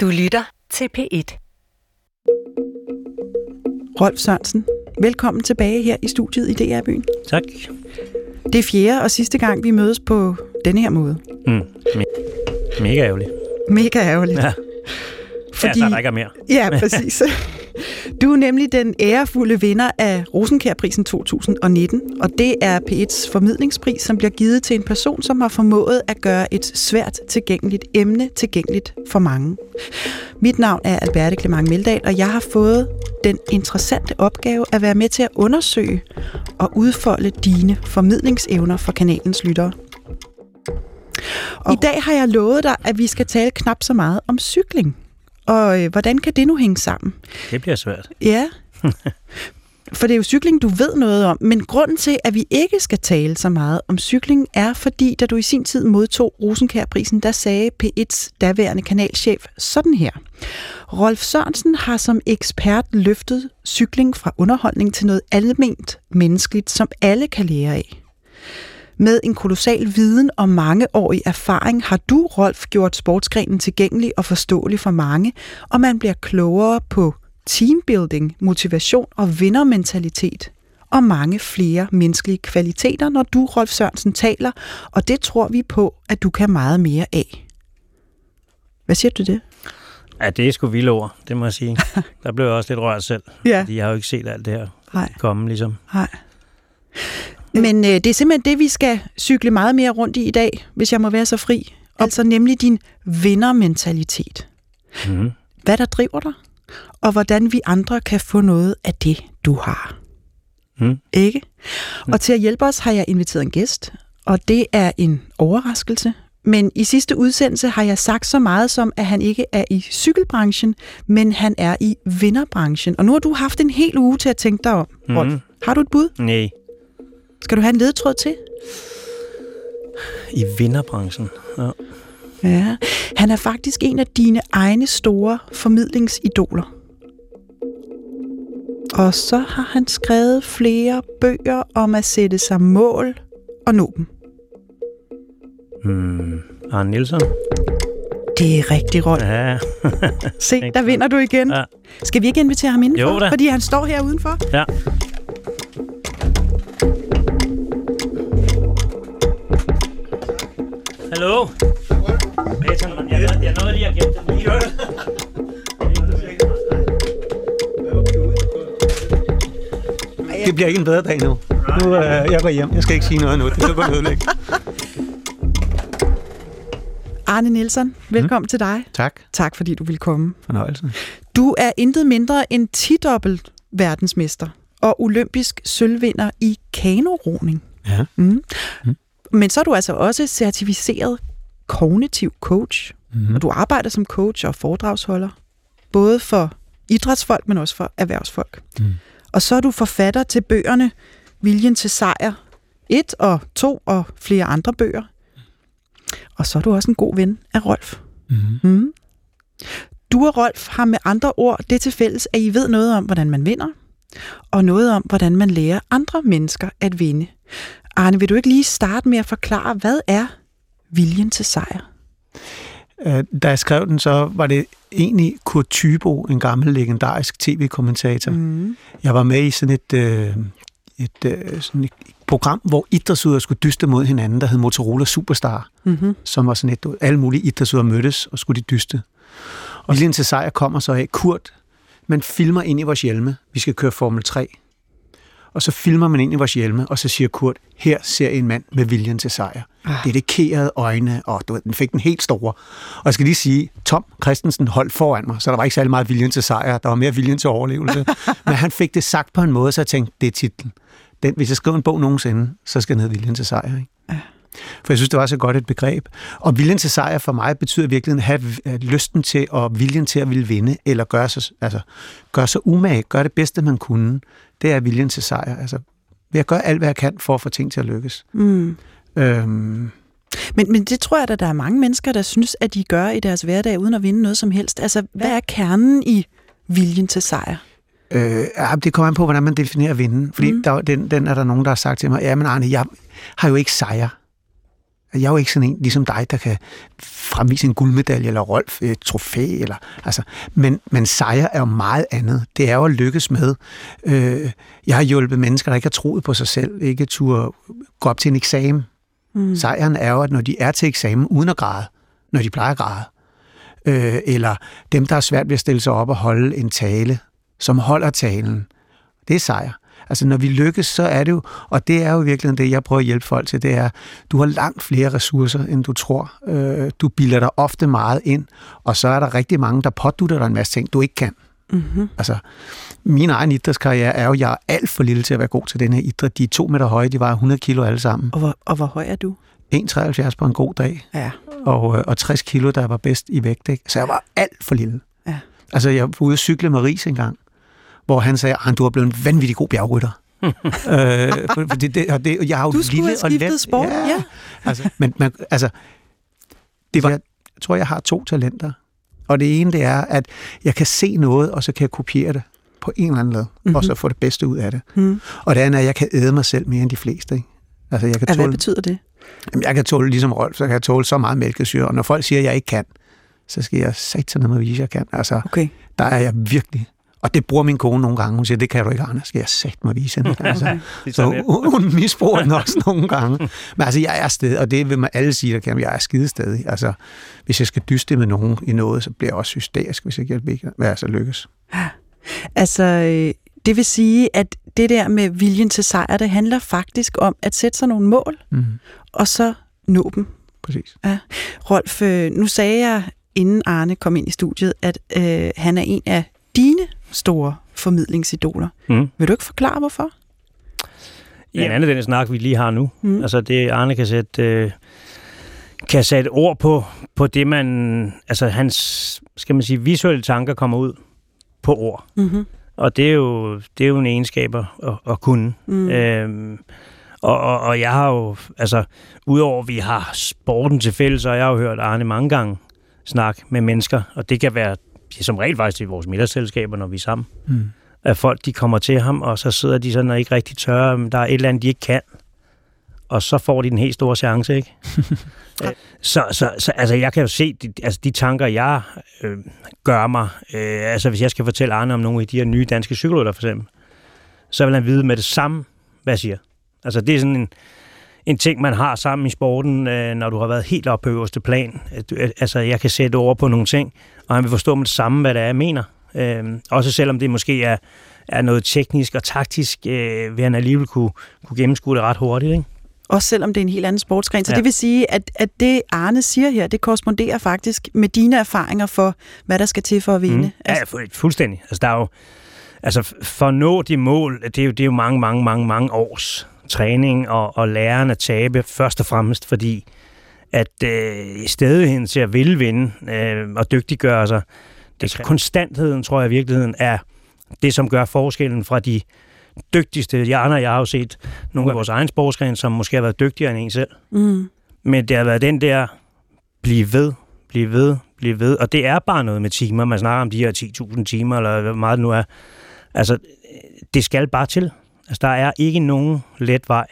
Du lytter til P1. Rolf Sørensen, velkommen tilbage her i studiet i DR Byen. Tak. Det er fjerde og sidste gang, vi mødes på denne her måde. Mm. Me- mega ærgerligt. Mega ærgerligt. Ja. Fordi... Ja, der rækker mere. Ja, præcis. Du er nemlig den ærefulde vinder af Rosenkærprisen 2019, og det er P1's formidlingspris, som bliver givet til en person, som har formået at gøre et svært tilgængeligt emne tilgængeligt for mange. Mit navn er Alberte Clement Meldal, og jeg har fået den interessante opgave at være med til at undersøge og udfolde dine formidlingsevner for kanalens lyttere. Og I dag har jeg lovet dig, at vi skal tale knap så meget om cykling. Og øh, hvordan kan det nu hænge sammen? Det bliver svært. Ja, for det er jo cykling, du ved noget om. Men grunden til, at vi ikke skal tale så meget om cykling, er fordi, da du i sin tid modtog Rosenkærprisen, der sagde P1's daværende kanalchef sådan her. Rolf Sørensen har som ekspert løftet cykling fra underholdning til noget alment menneskeligt, som alle kan lære af. Med en kolossal viden og mangeårig erfaring har du, Rolf, gjort sportsgrenen tilgængelig og forståelig for mange, og man bliver klogere på teambuilding, motivation og vindermentalitet og mange flere menneskelige kvaliteter, når du, Rolf Sørensen, taler, og det tror vi på, at du kan meget mere af. Hvad siger du det? Ja, det er sgu vildt ord, det må jeg sige. Der blev jeg også lidt rørt selv, Ja. fordi jeg har jo ikke set alt det her Nej. komme, ligesom. Nej. Men øh, det er simpelthen det, vi skal cykle meget mere rundt i i dag, hvis jeg må være så fri. Altså nemlig din vindermentalitet. Mm-hmm. Hvad der driver dig, og hvordan vi andre kan få noget af det, du har. Mm. Ikke? Og til at hjælpe os har jeg inviteret en gæst, og det er en overraskelse. Men i sidste udsendelse har jeg sagt så meget som, at han ikke er i cykelbranchen, men han er i vinderbranchen. Og nu har du haft en hel uge til at tænke dig om, Rolf. Mhm. Har du et bud? Nej, Skal du have en ledetråd til? i vinderbranchen. Ja. Ja. Han er faktisk en af dine egne store formidlingsidoler. Og så har han skrevet flere bøger om at sætte sig mål og nå dem. Mm. Arne Nielsen? Det er rigtig Rolf. Ja. Se, der vinder du igen. ja. Skal vi ikke invitere ham indenfor? Jo da. Fordi han står her udenfor. ja. Det bliver ikke en bedre dag nu. Nu øh, jeg går hjem. Jeg skal ikke sige noget nu. Det er bare ødelægge. Arne Nielsen, velkommen mm. til dig. Tak. Tak fordi du vil komme. Fornøjelse. Du er intet mindre end 10-dobbelt verdensmester og olympisk sølvvinder i kanoroning. Ja. Mm. Mm. Men så er du altså også certificeret kognitiv coach, Mm-hmm. og du arbejder som coach og foredragsholder, både for idrætsfolk, men også for erhvervsfolk. Mm. Og så er du forfatter til bøgerne Viljen til sejr 1 og 2 og flere andre bøger. Og så er du også en god ven af Rolf. Mm-hmm. Mm. Du og Rolf har med andre ord det til fælles, at I ved noget om, hvordan man vinder, og noget om, hvordan man lærer andre mennesker at vinde. Arne, vil du ikke lige starte med at forklare, hvad er viljen til sejr? Øh, Da jeg skrev den, så var det egentlig Kurt Thybo, en gammel legendarisk tv-kommentator. Mm. Jeg var med i sådan et, øh, et, øh, sådan et program, hvor idrætsudøvere skulle dyste mod hinanden, der hed Motorola Superstar, Mm-hmm. som var sådan et, alle mulige idrætsudøvere mødtes, og skulle de dyste. Og viljen til sejr kommer så af, Kurt, man filmer ind i vores hjelme, vi skal køre Formel 3. Og så filmer man ind i vores hjelme, og så siger Kurt, her ser en mand med viljen til sejr. Ah. Dedikerede øjne, og du ved, den fik den helt store. Og jeg skal lige sige, Tom Christensen holdt foran mig, så der var ikke særlig meget viljen til sejr, der var mere viljen til overlevelse. Men han fik det sagt på en måde, så jeg tænkte, det er titlen. Den, hvis jeg skriver en bog nogensinde, så skal den hedde Viljen til sejr. Ikke? Ja. For jeg synes, det var så godt et begreb. Og viljen til sejr for mig betyder virkelig at have lysten til og viljen til at ville vinde, eller gøre sig, altså, gøre sig umage, gøre det bedste, man kunne. Det er viljen til sejr. Altså, ved at gøre alt, hvad jeg kan for at få ting til at lykkes. Mm. Øhm, Men, men det tror jeg, at der er mange mennesker, der synes, at de gør i deres hverdag, uden at vinde noget som helst. Altså, hvad er kernen i viljen til sejr? Øh, ja, det kommer an på, hvordan man definerer vinden. Fordi Mm. mm. der, den, den er der nogen, der har sagt til mig, ja, men Arne, jeg har jo ikke sejr. Jeg er jo ikke sådan en, ligesom dig, der kan fremvise en guldmedalje, eller Rolf et trofæ, eller, altså, men, men sejr er jo meget andet. Det er jo at lykkes med. Øh, jeg har hjulpet mennesker, der ikke har troet på sig selv, ikke turde gå op til en eksamen. Mm. Sejren er jo, at når de er til eksamen uden at græde, når de plejer at græde, øh, eller dem, der er svært ved at stille sig op og holde en tale, som holder talen, det er sejr. Altså når vi lykkes, så er det jo, og det er jo virkelig det, jeg prøver at hjælpe folk til, det er, du har langt flere ressourcer, end du tror. Øh, du bilder dig ofte meget ind, og så er der rigtig mange, der pådutter dig en masse ting, du ikke kan. Mm-hmm. Altså, min egen idrætskarriere er jo, jeg er alt for lille til at være god til den her idræt. De er to meter høje, de var 100 kilo alle sammen. Og hvor, og hvor høj er du? 1,73 på en god dag. Ja. Og, øh, og 60 kilo, der var bedst i vægt. Ikke? Så jeg var alt for lille. Ja. Altså, jeg var ude at cykle med Ries engang, hvor han sagde, at du er blevet en vanvittig god bjergrytter. øh, for, for det, det, og det, jeg har jo Du skulle lille have og skiftet let. sport, ja. Altså, men man, altså, det var, jeg tror, jeg har to talenter. Og det ene, det er, at jeg kan se noget, og så kan jeg kopiere det på en eller anden led, mm-hmm. og så få det bedste ud af det. Mm. Og det andet er, at jeg kan æde mig selv mere end de fleste. Ikke? Altså, jeg kan Ja, hvad tåle, betyder det? jamen, jeg kan tåle, ligesom Rolf, så kan jeg tåle så meget mælkesyre. Og når folk siger, at jeg ikke kan, så skal jeg satan med at vise, at jeg kan. Altså, Okay. der er jeg virkelig... Og det bruger min kone nogle gange. Hun siger, det kan du ikke, Anders. Skal jeg sagt mig vise hende. Altså, Okay. så hun, hun misbruger den også nogle gange. Men altså, jeg er stadig, og det vil man alle sige, der kan, jeg er skide stadig. Altså, hvis jeg skal dyste med nogen i noget, så bliver jeg også hysterisk, hvis jeg ikke ikke hvad altså lykkes. Altså, øh, det vil sige, at det der med viljen til sejr, det handler faktisk om at sætte sig nogle mål, Mm, og så nå dem. præcis. Rolf, øh, nu sagde jeg, inden Arne kom ind i studiet, at øh, han er en af dine store formidlingsidoler. Mm. Vil du ikke forklare, hvorfor? Blandt andet den snak, vi lige har nu. Mm. Altså det, Arne kan sætte, øh, kan sætte ord på, på det, man... Altså hans, skal man sige, visuelle tanker kommer ud på ord. Mm-hmm. Og det er jo, det er jo en egenskab at, at, kunne. Mm. Øhm, og, og, og jeg har jo, altså, udover at vi har sporten til fælles, så har jeg jo hørt Arne mange gange snakke med mennesker, og det kan være det er som regel faktisk i vores middagsselskaber, når vi er sammen. Mm. At folk de kommer til ham, og så sidder de sådan og ikke rigtig tør, men der er et eller andet, de ikke kan. Og så får de den helt store chance, ikke? Øh, så, så, så altså, jeg kan jo se, de, altså, de tanker, jeg øh, gør mig, øh, altså hvis jeg skal fortælle Arne om nogle af de her nye danske cykelrytter, for eksempel, så vil han vide med det samme, hvad jeg siger. Altså det er sådan en, en ting, man har sammen i sporten, øh, når du har været helt oppe på øverste plan. At du- at- Altså jeg kan sætte ord på nogle ting, og han vil forstå med det samme, hvad det er, jeg mener. Øh, også selvom det måske er, er noget teknisk og taktisk, øh, vil han alligevel kunne, kunne gennemskue det ret hurtigt. Ikke? Også selvom det er en helt anden sportsgren. Så ja. Ja. det vil sige, at, at det Arne siger her, det korresponderer faktisk med dine erfaringer for, hvad der skal til for at vinde. Mm. Ja, fu- fuldstændig. Altså, der er jo, altså, for at nå de mål, det er jo, det er jo mange, mange, mange, mange års træning og, og læren at tabe, først og fremmest fordi, at øh, stedigheden til at ville vinde øh, og dygtiggøre sig, det, konstantheden, tror jeg i virkeligheden, er det, som gør forskellen fra de dygtigste. Jeg, og jeg har jo set nogle af vores egen sportsgrene, som måske har været dygtigere end en selv. Mm. Men det har været den der, blive ved, blive ved, blive ved. Og det er bare noget med timer. Man snakker om de her 10.000 timer, eller hvor meget det nu er. Altså, det skal bare til. Altså, der er ikke nogen let vej.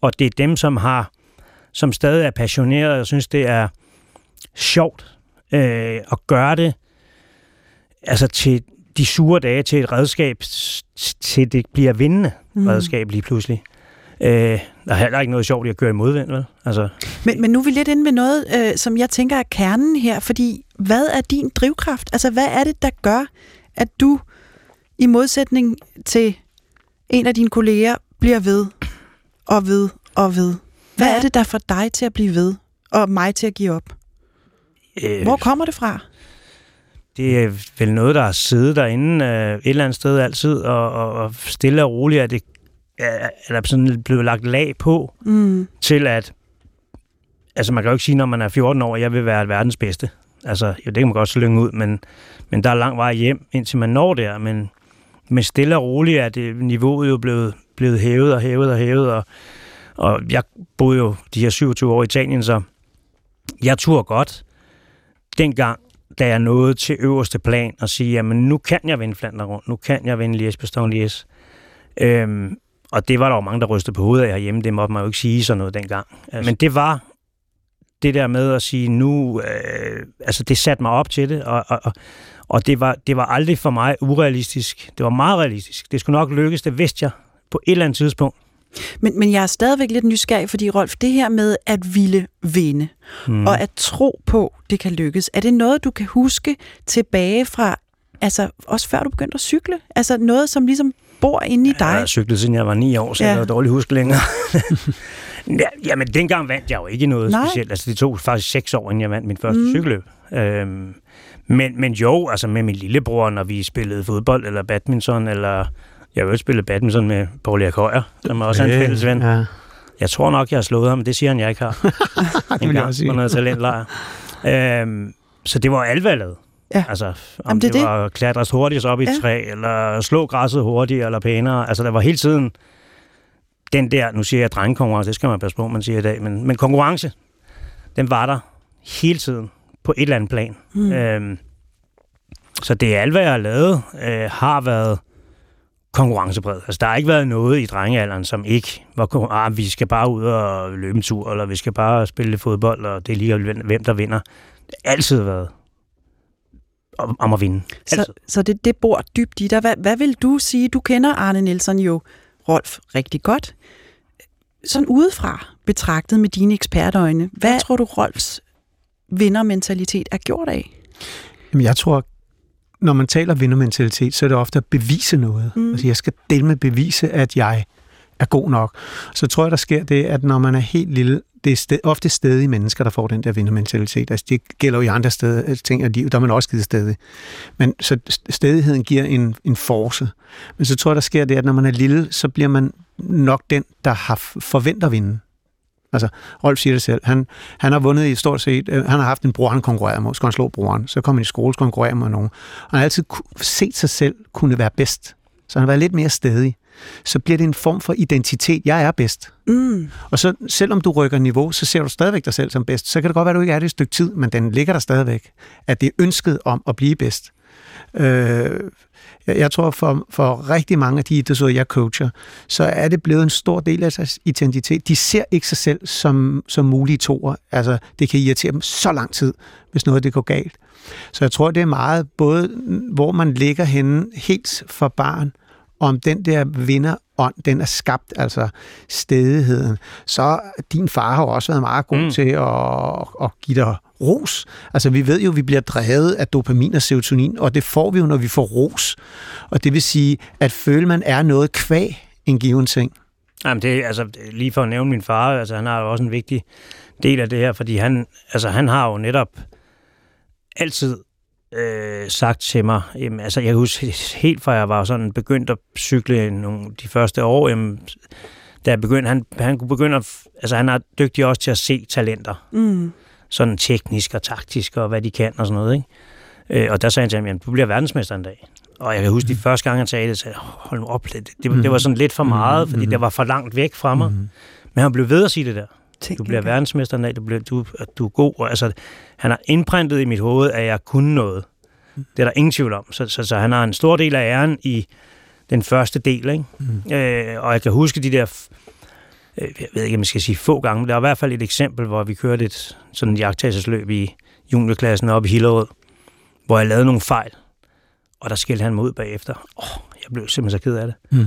Og det er dem, som har, som stadig er passionerede, og synes, det er sjovt øh, at gøre det, altså til de sure dage, til et redskab, til det bliver vindende Mm. redskab lige pludselig. Øh, der er heller ikke noget sjovt i at køre i modvind, vel? Altså, Men, men nu er vi lidt inde med noget, øh, som jeg tænker er kernen her, fordi hvad er din drivkraft? Altså, hvad er det, der gør, at du i modsætning til en af dine kolleger bliver ved og ved og ved? Hvad er det, der får dig til at blive ved og mig til at give op? øh, Hvor kommer det fra? Det er vel noget, der har siddet derinde øh, et eller andet sted altid, og, og, og stille og roligt er det er, er sådan blevet lagt lag på, Mm. til at, altså man kan jo ikke sige, når man er 14 år, jeg vil være verdens bedste. Altså, jo, det kan man godt slynge ud, men, men der er lang vej hjem, indtil man når der, men, men stille og roligt er det niveauet jo blevet, blevet hævet og hævet og hævet, og, og jeg boede jo de her 27 år i Italien, så jeg turde godt dengang, da jeg nåede til øverste plan og sige, jamen nu kan jeg vinde Flandern rundt, nu kan jeg vinde Liège Bastogne Liège. Øhm, og det var der jo mange, der rystede på hovedet af herhjemme. Det måtte man jo ikke sige sådan noget dengang. Altså, men det var det der med at sige, nu, øh, altså det satte mig op til det, og, og, og, og det, var, det var aldrig for mig urealistisk. Det var meget realistisk. Det skulle nok lykkes, det vidste jeg på et eller andet tidspunkt. Men, men jeg er stadigvæk lidt nysgerrig, fordi Rolf, det her med at ville vinde, mm. og at tro på, det kan lykkes, er det noget, du kan huske tilbage fra, altså også før du begyndte at cykle? Altså noget, som ligesom bor inde i dig? Jeg har cyklet, siden jeg var ni år, så ja. jeg har dårligt huske længere. ja, jamen, dengang vandt jeg jo ikke noget Nej. specielt. Altså, det tog faktisk seks år, inden jeg vandt min første mm. cykelløb. Øhm, men, men jo, altså med min lillebror, når vi spillede fodbold eller badminton, eller jeg har jo spillet badminton med Paul Erik Højer, som er også okay. en fælles ven. Ja. Jeg tror nok, jeg har slået ham, det siger han, jeg ikke har. det vil jeg også sige. På noget talentlejr. øhm, så det var alvalget. Ja. Altså, om Jamen, det, det var klatres hurtigt op i et ja. træ, eller slå græsset hurtigt, eller pænere. Altså, der var hele tiden den der, nu siger jeg drengekonkurrence, det skal man passe på, man siger i dag, men, men konkurrence, den var der hele tiden på et eller andet plan. Mm. Øhm, så det er alt, hvad jeg har lavet, øh, har været konkurrencepræget. Altså, der har ikke været noget i drengealderen, som ikke var, ah, vi skal bare ud og løbe en tur, eller vi skal bare spille fodbold, og det er lige hvem der vinder. Det har altid været om, om at vinde. Altid. Så, så det, det bor dybt i dig. Hvad, hvad vil du sige? Du kender Arne Nielsen jo, Rolf, rigtig godt. Sådan udefra betragtet med dine ekspertøjne, hvad tror du, Rolfs vindermentalitet er gjort af? Jamen, jeg tror, når man taler vindermentalitet, så er det ofte at bevise noget. Mm. Altså, jeg skal dele med bevise, at jeg er god nok. Så tror jeg, der sker det, at når man er helt lille, det er sted, ofte stedige mennesker, der får den der vindermentalitet. Altså, det gælder jo i andre steder, øh, ting og liv, der er man også givet stedig. Men så stedigheden giver en, en force. Men så tror jeg, der sker det, at når man er lille, så bliver man nok den, der har forventer at vinde. Altså, Rolf siger det selv. Han, han har vundet i stort set... Øh, han har haft en bror, han konkurrerede med. Skal han slå broren? Så kommer han i skole, skal konkurrere med nogen. Og han har altid set sig selv kunne være bedst. Så han har været lidt mere stedig. Så bliver det en form for identitet. Jeg er bedst. Mm. Og så selvom du rykker niveau, så ser du stadigvæk dig selv som bedst. Så kan det godt være, at du ikke er det et stykke tid, men den ligger der stadigvæk. At det er ønsket om at blive bedst. Øh, jeg, tror, for, for rigtig mange af de idrætsudøvere, jeg coacher, så er det blevet en stor del af deres identitet. De ser ikke sig selv som, som mulige toer. Altså, det kan irritere dem så lang tid, hvis noget det går galt. Så jeg tror, det er meget både, hvor man ligger henne helt for barn, om den der vinderånd, den er skabt, altså stedigheden, så din far har også været meget god mm. til at, at give dig ros. Altså vi ved jo, at vi bliver drevet af dopamin og serotonin, og det får vi jo, når vi får ros. Og det vil sige, at føle, man er noget kvæg en given ting. Jamen det altså, lige for at nævne min far, altså han har jo også en vigtig del af det her, fordi han, altså, han har jo netop altid øh, sagt til mig, jamen, altså jeg kan huske helt fra jeg var sådan begyndt at cykle nogle, de første år, jamen, da jeg begyndte, han, han kunne begynde at, altså han er dygtig også til at se talenter. Mm. Sådan teknisk og taktisk og hvad de kan og sådan noget, ikke? Øh, og der sagde han til ham, jamen, du bliver verdensmester en dag. Og jeg kan huske, de mm. første gange, han sagde det, så jeg, hold nu op, det, det, det, det var sådan lidt for meget, mm. fordi det var for langt væk fra mig. Mm. Men han blev ved at sige det der. Tænk du bliver verdensmester en dag, du, bliver, du, du er god. Og, altså, han har indprintet i mit hoved, at jeg kunne noget. Det er der ingen tvivl om. Så, så, så han har en stor del af æren i den første del. Ikke? Mm. Øh, og jeg kan huske de der, øh, jeg ved ikke, om jeg skal sige få gange, men der er i hvert fald et eksempel, hvor vi kørte et sådan jagttagelsesløb i juniorklassen oppe i Hillerød, hvor jeg lavede nogle fejl, og der skældte han mig ud bagefter. Oh, jeg blev simpelthen så ked af det. Mm.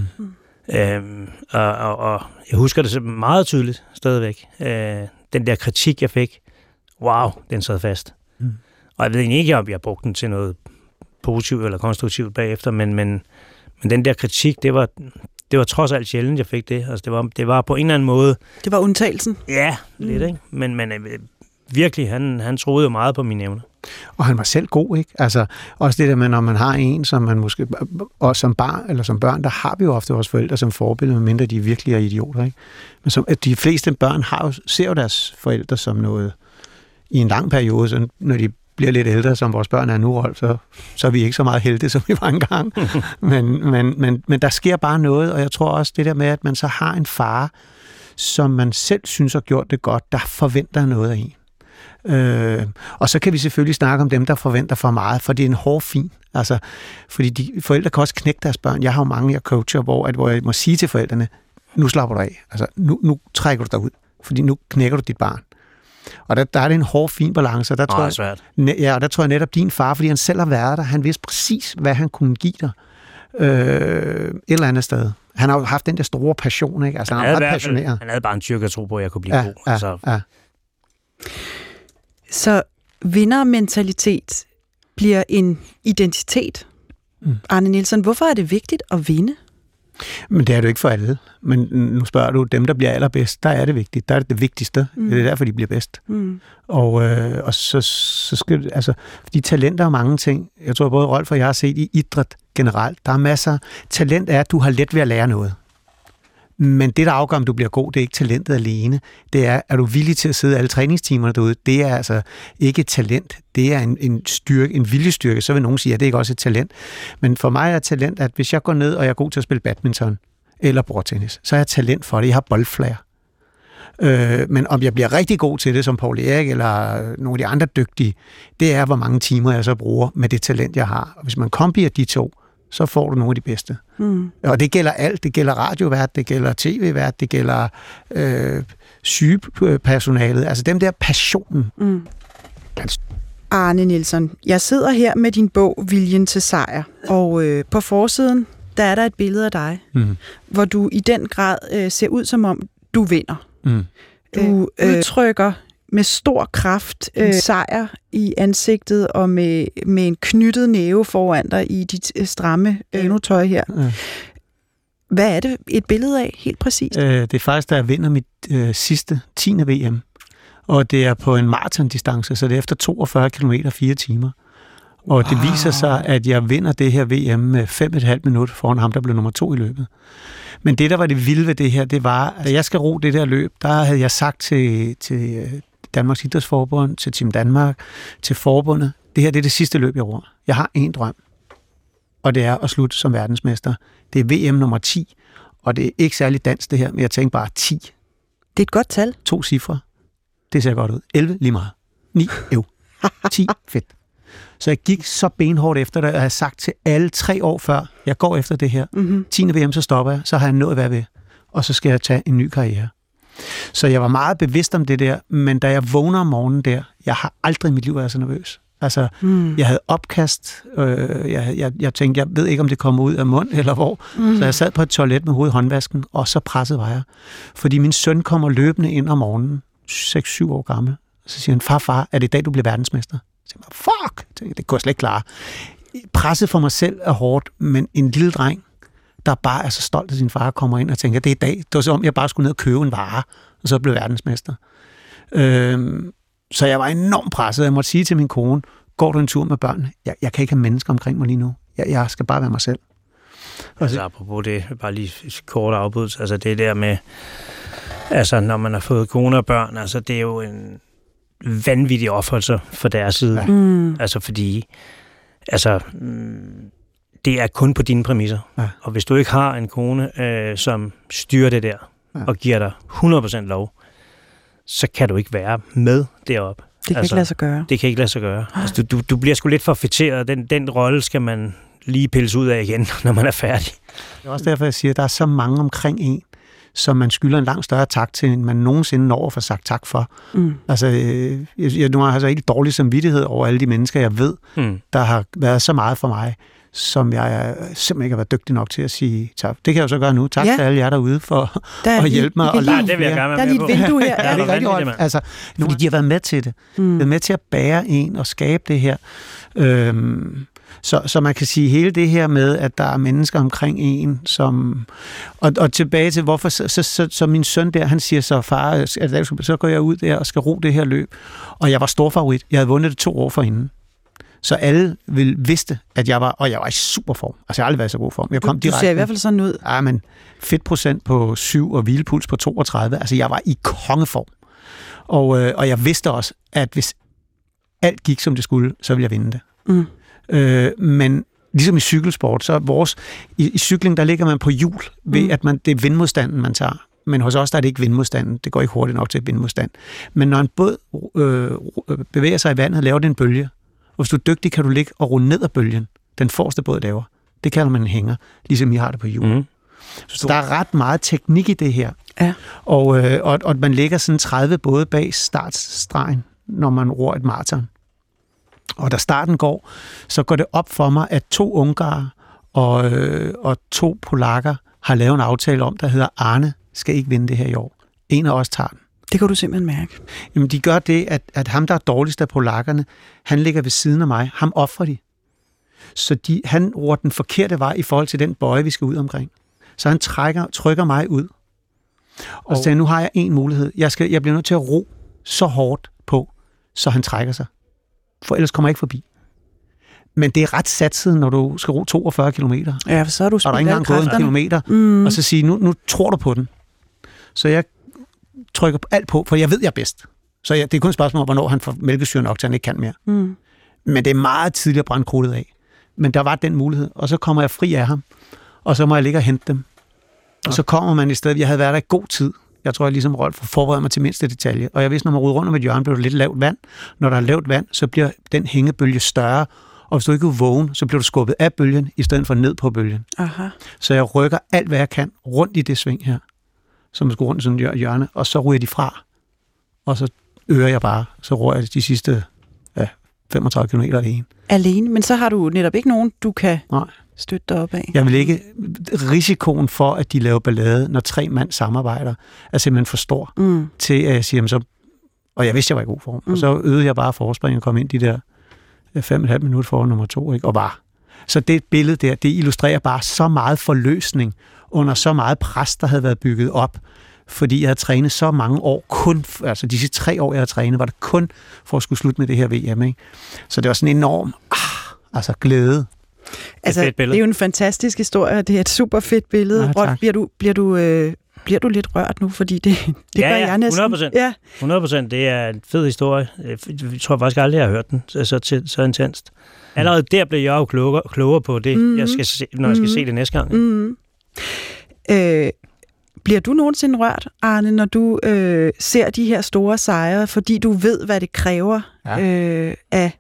Øhm, og, og, og jeg husker det meget tydeligt stadigvæk. Øh, den der kritik, jeg fik, wow, den sad fast. Mm. Og jeg ved egentlig ikke, om jeg brugte den til noget positivt eller konstruktivt bagefter, men, men, men den der kritik, det var, det var trods alt sjældent, jeg fik det. Altså, det, var, det var på en eller anden måde... Det var undtagelsen? Ja, lidt, mm. ikke? Men, men øh, virkelig, han, han troede jo meget på mine evner. Og han var selv god, ikke? Altså, også det der med, når man har en, som man måske, og som barn, eller som børn, der har vi jo ofte vores forældre som forbillede, medmindre de virkelig er idioter, ikke? Men som, at de fleste børn har jo, ser jo deres forældre som noget, i en lang periode, så når de bliver lidt ældre, som vores børn er nu, Rolf, så, så er vi ikke så meget heldige, som vi var engang. men, men, men, men der sker bare noget, og jeg tror også det der med, at man så har en far, som man selv synes har gjort det godt, der forventer noget af en. Øh, og så kan vi selvfølgelig snakke om dem, der forventer for meget, for det er en hård fin. Altså, fordi de, forældre kan også knække deres børn. Jeg har jo mange, jeg coacher, hvor, at, hvor jeg må sige til forældrene, nu slapper du af. Altså, nu, nu trækker du dig ud, fordi nu knækker du dit barn. Og der, der er det en hård, fin balance, og der, tror jeg, Ja, og der tror jeg netop din far, fordi han selv har været der, han vidste præcis, hvad han kunne give dig øh, et eller andet sted. Han har jo haft den der store passion, ikke? Altså, han, Han er ret passioneret. han havde bare en tyrk at tro på, at jeg kunne blive Ja, god. ja, Altså, ja. Så vindermentalitet bliver en identitet. Mm. Arne Nielsen, hvorfor er det vigtigt at vinde? Men det er det jo ikke for alle. Men nu spørger du, dem, der bliver allerbedst, der er det vigtigt. Der er det det vigtigste. Mm. Det er derfor, de bliver bedst. Mm. Og, øh, og så, så skal altså, fordi talenter er mange ting. Jeg tror, både Rolf og jeg har set i idræt generelt. Der er masser. Talent er, at du har let ved at lære noget. Men det, der afgør, om du bliver god, det er ikke talentet alene. Det er, er du villig til at sidde alle træningstimerne derude? Det er altså ikke et talent. Det er en, en, styrke, en viljestyrke. Så vil nogen sige, at det er ikke også et talent. Men for mig er talent, at hvis jeg går ned, og jeg er god til at spille badminton eller bordtennis, så er jeg talent for det. Jeg har boldflager. Øh, men om jeg bliver rigtig god til det, som Paul Erik eller nogle af de andre dygtige, det er, hvor mange timer jeg så bruger med det talent, jeg har. Og hvis man kombinerer de to, så får du nogle af de bedste. Mm. Og det gælder alt. Det gælder radiovært, det gælder tv-vært, det gælder øh, sygepersonalet. Altså dem der passionen. Mm. Altså- Arne Nielsen, jeg sidder her med din bog Viljen til sejr, og øh, på forsiden, der er der et billede af dig, Mm. hvor du i den grad øh, ser ud som om, du vinder. Mm. Du øh, udtrykker med stor kraft øh, sejr i ansigtet og med, med en knyttet næve foran dig i dit øh, stramme øh, tøj her. Ja. Hvad er det et billede af, helt præcist? Øh, det er faktisk, da jeg vinder mit øh, sidste 10. VM. Og det er på en maratondistance, så det er efter 42 km 4 timer. Og det Wow. viser sig, at jeg vinder det her VM med 5,5 minutter foran ham, der blev nummer to i løbet. Men det, der var det vilde ved det her, det var, at jeg skal ro det der løb, der havde jeg sagt til, til øh, Danmarks Idrætsforbund, til Team Danmark, til forbundet, det her det er det sidste løb, jeg ror. Jeg har en drøm, og det er at slutte som verdensmester. Det er VM nummer 10, og det er ikke særlig dansk det her, men jeg tænker bare 10. Det er et godt tal. To cifre. Det ser godt ud. 11 lige meget. 9 ev. 10 fedt. Så jeg gik så benhårdt efter det, og jeg havde sagt til alle tre år før, jeg går efter det her. Mm-hmm. 10. VM, så stopper jeg, så har jeg nået hvad ved, og så skal jeg tage en ny karriere. Så jeg var meget bevidst om det der, men da jeg vågner om morgenen der, jeg har aldrig i mit liv været så nervøs. Altså, Mm. jeg havde opkast, øh, jeg, jeg, jeg tænkte, jeg ved ikke, om det kommer ud af mund eller hvor, Mm. så jeg sad på et toilet med hovedet håndvasken, og så presset var jeg. Fordi min søn kommer løbende ind om morgenen, 6-7 år gammel. Så siger han, far, far, er det i dag, du bliver verdensmester? Så siger jeg, fuck, det, det kunne jeg slet ikke klare. Presset for mig selv er hårdt, men en lille dreng, der bare er så stolt af sin far, kommer ind og tænker, det er i dag. Det var som om, jeg bare skulle ned og købe en vare, og så blev verdensmester. Øhm, så jeg var enormt presset. Jeg måtte sige til min kone, går du en tur med børnene? Jeg, jeg kan ikke have mennesker omkring mig lige nu. Jeg, jeg skal bare være mig selv. Altså apropos det, bare lige et kort afbud, altså det der med, altså når man har fået kone og børn, altså det er jo en vanvittig offrelse for deres side. Ja. Mm. Altså fordi, altså mm, det er kun på dine præmisser. Ja. Og hvis du ikke har en kone, øh, som styrer det der, Ja. og giver dig 100% lov, så kan du ikke være med deroppe. Det kan Altså, ikke lade sig gøre. Det kan ikke lade sig gøre. Altså, du, du, du bliver sgu lidt for fætteret. Den, den rolle skal man lige pille ud af igen, når man er færdig. Det er også derfor, jeg siger, at der er så mange omkring en, som man skylder en langt større tak til, end man nogensinde når at få sagt tak for. Mm. Altså, øh, jeg, jeg, nu har jeg altså ikke dårlig samvittighed over alle de mennesker, jeg ved, Hmm. der har været så meget for mig, som jeg simpelthen ikke har været dygtig nok til at sige tak. Det kan jeg jo så gøre nu. Tak Ja. til alle jer derude for Der er at hjælpe mig. Og lige- det vil jeg gerne Der være er med lige et vindue her. Ja, det er rigtig godt. Altså, fordi de har været med til det. Mm. været med til at bære en og skabe det her. Øhm, så, så man kan sige hele det her med, at der er mennesker omkring en, som... Og, og tilbage til, hvorfor så, så, så, så min søn der, han siger så, far, er så går jeg ud der og skal ro det her løb. Og jeg var stor favorit. Jeg havde vundet det to år forinden. Så alle vil vidste, at jeg var, og jeg var i super form. Altså, jeg har aldrig været i så god form. Jeg kom Du, du direkte. ser i hvert fald sådan ud. Ja, men fedtprocent på 7 og hvilepuls på 32. Altså, jeg var i kongeform. Og, øh, og jeg vidste også, at hvis alt gik, som det skulle, så ville jeg vinde det. Mm. Øh, men ligesom i cykelsport, så vores, i, i cykling, der ligger man på hjul, ved Mm. at man, det er vindmodstanden, man tager. Men hos os der er det ikke vindmodstanden. Det går ikke hurtigt nok til vindmodstand. Men når en båd øh, øh, bevæger sig i vandet, laver det en bølge. Og hvis du er dygtig, kan du ligge og rulle ned ad bølgen. Den forreste båd laver. Det kalder man en hænger, ligesom I har det på hjul. Mm. Så der er ret meget teknik i det her. Ja. Og, øh, og, og man lægger sådan 30 både bag startstregen, når man ror et maraton. Og da starten går, så går det op for mig, at to ungarer og, øh, og to polakker har lavet en aftale om, der hedder Arne skal ikke vinde det her i år. En af os tager den. Det kan du simpelthen mærke. Jamen, de gør det, at, at ham, der er dårligst af polakkerne, han ligger ved siden af mig. Ham offrer de. Så de, han roer den forkerte vej i forhold til den bøje, vi skal ud omkring. Så han trækker, trykker mig ud. Og så siger, jeg, nu har jeg en mulighed. Jeg, skal, jeg bliver nødt til at ro så hårdt på, så han trækker sig. For ellers kommer jeg ikke forbi. Men det er ret satset, når du skal ro 42 km. Og Ja, for så har du der er ikke engang gået en kilometer. Mm. Og så sige, nu, nu tror du på den. Så jeg trykker alt på, for jeg ved, jeg er bedst. Så jeg, det er kun et spørgsmål om, hvornår han får mælkesyre nok, til han ikke kan mere. Mm. Men det er meget tidligt at brænde krudtet af. Men der var den mulighed, og så kommer jeg fri af ham, og så må jeg ligge og hente dem. Og så kommer man i stedet, jeg havde været der i god tid. Jeg tror, jeg ligesom Rolf forbereder mig til mindste detalje. Og jeg vidste, når man ruder rundt om et hjørne, bliver der lidt lavt vand. Når der er lavt vand, så bliver den hængebølge større. Og hvis du ikke er vågen, så bliver du skubbet af bølgen, i stedet for ned på bølgen. Aha. Så jeg rykker alt, hvad jeg kan, rundt i det sving her, som skal rundt sådan et hjør- hjørne, og så ryger de fra. Og så øger jeg bare, så rører jeg de sidste ja, 35 km alene. Alene, men så har du netop ikke nogen, du kan Nej. støtte dig op af. Jeg vil ikke... Risikoen for, at de laver ballade, når tre mand samarbejder, er simpelthen for stor Mm. til, at jeg siger, "Jamen så... Og jeg vidste, jeg var i god form. Mm. Og så øvede jeg bare forspring og kom ind de der ja, fem og et halvt minut for nummer to, ikke? og bare. Så det billede der, det illustrerer bare så meget forløsning under så meget pres, der havde været bygget op. Fordi jeg havde trænet så mange år, kun, altså de sidste tre år, jeg havde trænet, var det kun for at skulle slutte med det her VM. Ikke? Så det var sådan en enorm ah, altså glæde. Altså, det billede. er jo en fantastisk historie, det er et super fedt billede. Ja, tak. Rolf, bliver du, bliver, du, øh, bliver du lidt rørt nu, fordi det, det Ja, gør ja, jeg næsten. 100%. Ja, 100 procent. Det er en fed historie. Jeg tror faktisk aldrig, jeg har hørt den så, så, så intenst. Allerede der blev jeg jo klogere, klogere på det, Mhm. mm. jeg skal se, når jeg skal Mhm. se det næste gang. mm. øh, bliver du nogensinde rørt, Arne, når du øh, ser de her store sejre, fordi du ved, hvad det kræver Ja. øh, af,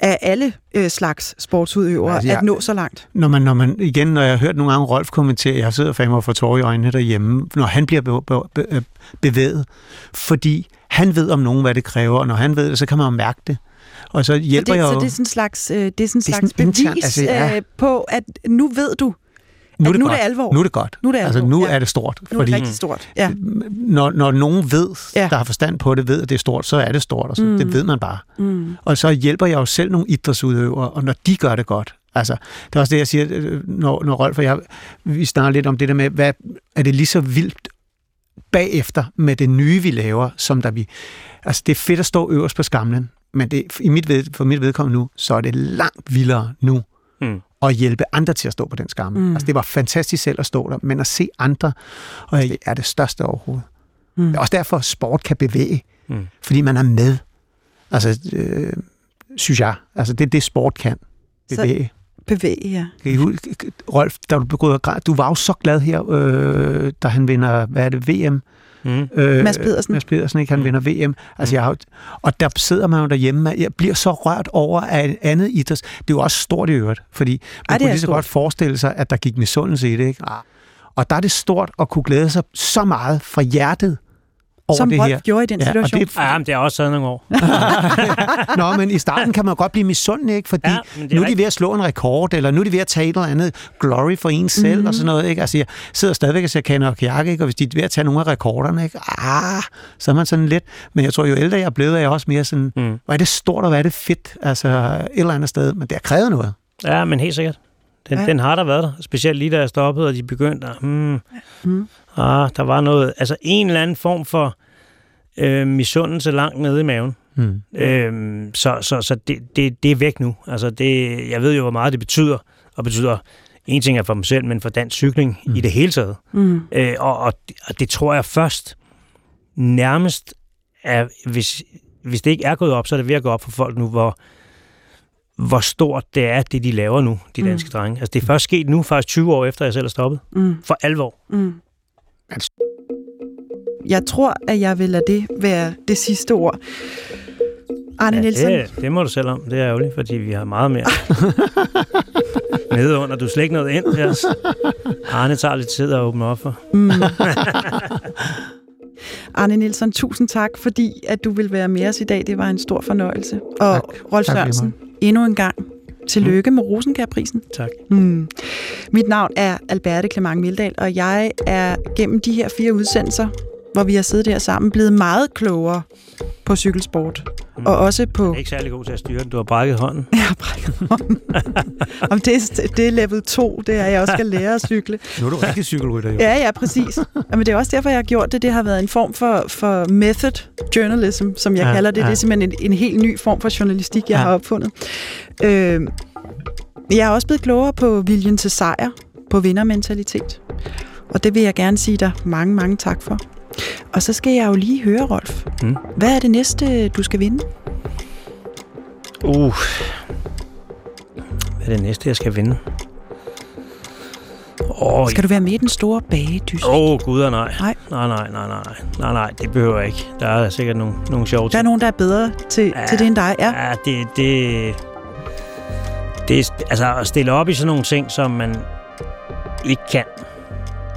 af alle øh, slags sportsudøvere Altså, altså, jeg- at nå så langt? Når man, når man, igen, når jeg har hørt nogle gange Rolf kommentere, jeg sidder fandme og får tårer i øjnene derhjemme, når han bliver be, be, be, bevæget, fordi han ved om nogen, hvad det kræver, og når han ved det, så kan man jo mærke det. Og så Så hjælper det, jeg så det er sådan en slags, øh, det er sådan en Det er slags sådan bevis internt, altså, ja. øh, på, at nu ved du, nu at nu er det alvor. Nu er det godt. Nu er det altså, nu ja. er det stort. nu er fordi det rigtig stort. Ja. når, når nogen ved, Ja. der har forstand på det, ved, at det er stort, så er det stort. Og så, Mm. Det ved man bare. Mm. Og så hjælper jeg jo selv nogle idrætsudøvere, og når de gør det godt, altså, det er også det, jeg siger, øh, når, når Rolf og jeg, vi snakker lidt om det der med, hvad, er det lige så vildt bagefter med det nye, vi laver, som der vi, altså det er fedt at stå øverst på skamlen, men det, i mit ved, for mit vedkommende nu, så er det langt vildere nu, Mm. at hjælpe andre til at stå på den skamme. Mm. Altså det var fantastisk selv at stå der, men at se andre, og det er det største overhovedet. Mm. Det er også derfor, at sport kan bevæge, Mm. fordi man er med. Altså, øh, synes jeg. Altså, det er det, sport kan. Så- Bevæge. Ja. Kan I huske, Rolf, da du begyndte at du var jo så glad her, øh, da han vinder, hvad er det, VM? Mm. Øh, Mads Pedersen. Mads Pedersen, ikke? Han Mm. vinder VM. Altså, Mm. jeg har, og der sidder man jo derhjemme, og jeg bliver så rørt over af et andet idræt. Det er jo også stort i øvrigt, fordi man Ej, kunne lige så stort. godt forestille sig, at der gik misundelse i det, ikke? Ah. Og der er det stort at kunne glæde sig så meget fra hjertet over Som det Rolf her. gjorde i den Ja, og situation. det Ja, men det har også taget nogle år. Nå, men i starten kan man godt blive misundelig, ikke? Fordi Ja, er nu er de ved at slå en rekord, eller nu er de ved at tage et eller andet glory for en selv, Mhm. mm-hmm. og sådan noget, ikke? Altså, jeg sidder stadigvæk og ser Kaner og Kajak, ikke? Og hvis de er ved at tage nogle af rekorderne, ikke? Ah, så er man sådan lidt... Men jeg tror, jo ældre jeg er blevet, er jeg også mere sådan... Mm. Hvor er det stort, og hvor er det fedt, altså et eller andet sted. Men det har krævet noget. Ja, men helt sikkert. Den, Ja. ja. den har der været der. Specielt lige da jeg stoppede, og de begyndte at... Hmm, Mm. ah, der var noget... Altså en eller anden form for øh, misundelse langt nede i maven. Hmm. Øhm, så så, så det, det, det er væk nu. Altså det, jeg ved jo, hvor meget det betyder, og betyder en ting er for mig selv, men for dansk cykling mm. Mm. i det hele taget. Mm. Øh, og, og, og det tror jeg først nærmest er, hvis, hvis det ikke er gået op, så er det ved at gå op for folk nu, hvor, hvor stort det er, det de laver nu, de Mm. danske mm. drenge. Altså det er først sket nu, faktisk 20 år efter, jeg selv er stoppet. Mm. For alvor. Mm. Jeg tror, at jeg vil lade det være det sidste ord. Arne ja, Nielsen, det, det må du selv om. Det er ærgerligt, fordi vi har meget mere. Nede under, du slet ikke noget ind os. Arne tager lidt tid at åbne op for. Mm. Arne Nielsen, tusind tak, fordi at du vil være med os i dag. Det var en stor fornøjelse. Og Tak. Rolf Sørensen, endnu en gang. Tillykke med Rosenkærprisen. Tak. Mm. Mit navn er Alberte Clement Mildal, og jeg er gennem de her fire udsendelser, hvor vi har siddet her sammen, blevet meget klogere på cykelsport. Mm. Og også på... Jeg er ikke særlig god til at styre den. Du har brækket hånden. Jeg har brækket hånden. Om det, er, det er level 2, det er, jeg også skal lære at cykle. Nu er du rigtig cykelrytter, jo. Ja, ja, præcis. Men det er også derfor, jeg har gjort det. Det har været en form for, for method journalism, som jeg ja, kalder det. ja. Det er simpelthen en, en helt ny form for journalistik, jeg. Ja. har opfundet. Øh, jeg er også blevet klogere på viljen til sejr, på vindermentalitet. Og det vil jeg gerne sige dig mange, mange tak for. Og så skal jeg jo lige høre, Rolf. Mm. Hvad er det næste, du skal vinde? Uh. Hvad er det næste, jeg skal vinde? Oh, Skal du være med i den store bagedyst? Åh, oh, gud og nej. Nej. Nej, nej, nej, nej. Nej, nej, det behøver jeg ikke. Der er sikkert nogle, nogle sjove Der er ting. nogen, der er bedre til, ja. til det end dig. Ja. Ja, det, det, det er, altså at stille op i sådan nogle ting, som man ikke kan,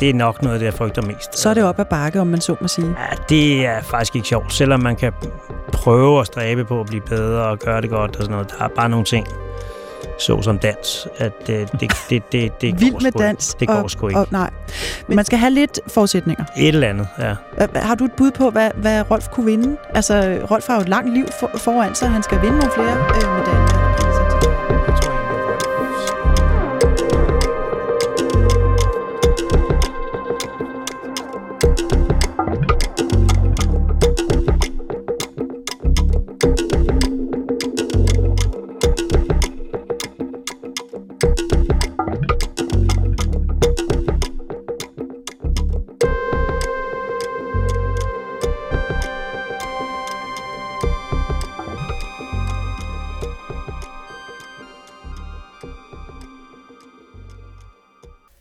det er nok noget, jeg frygter mest. Så er det op ad bakke, om man så må sige. Ja, det er faktisk ikke sjovt, selvom man kan prøve at stræbe på at blive bedre og gøre det godt og sådan noget. Der er bare nogle ting, så som dans, at det, det, det, det, det Vild går med sgu dans. Ikke. Det går og, sgu ikke. Og, nej. Men man skal have lidt forudsætninger. Et eller andet, ja. Har du et bud på, hvad, hvad Rolf kunne vinde? Altså, Rolf har jo et langt liv for, foran sig. Han skal vinde nogle flere øh, medaljer.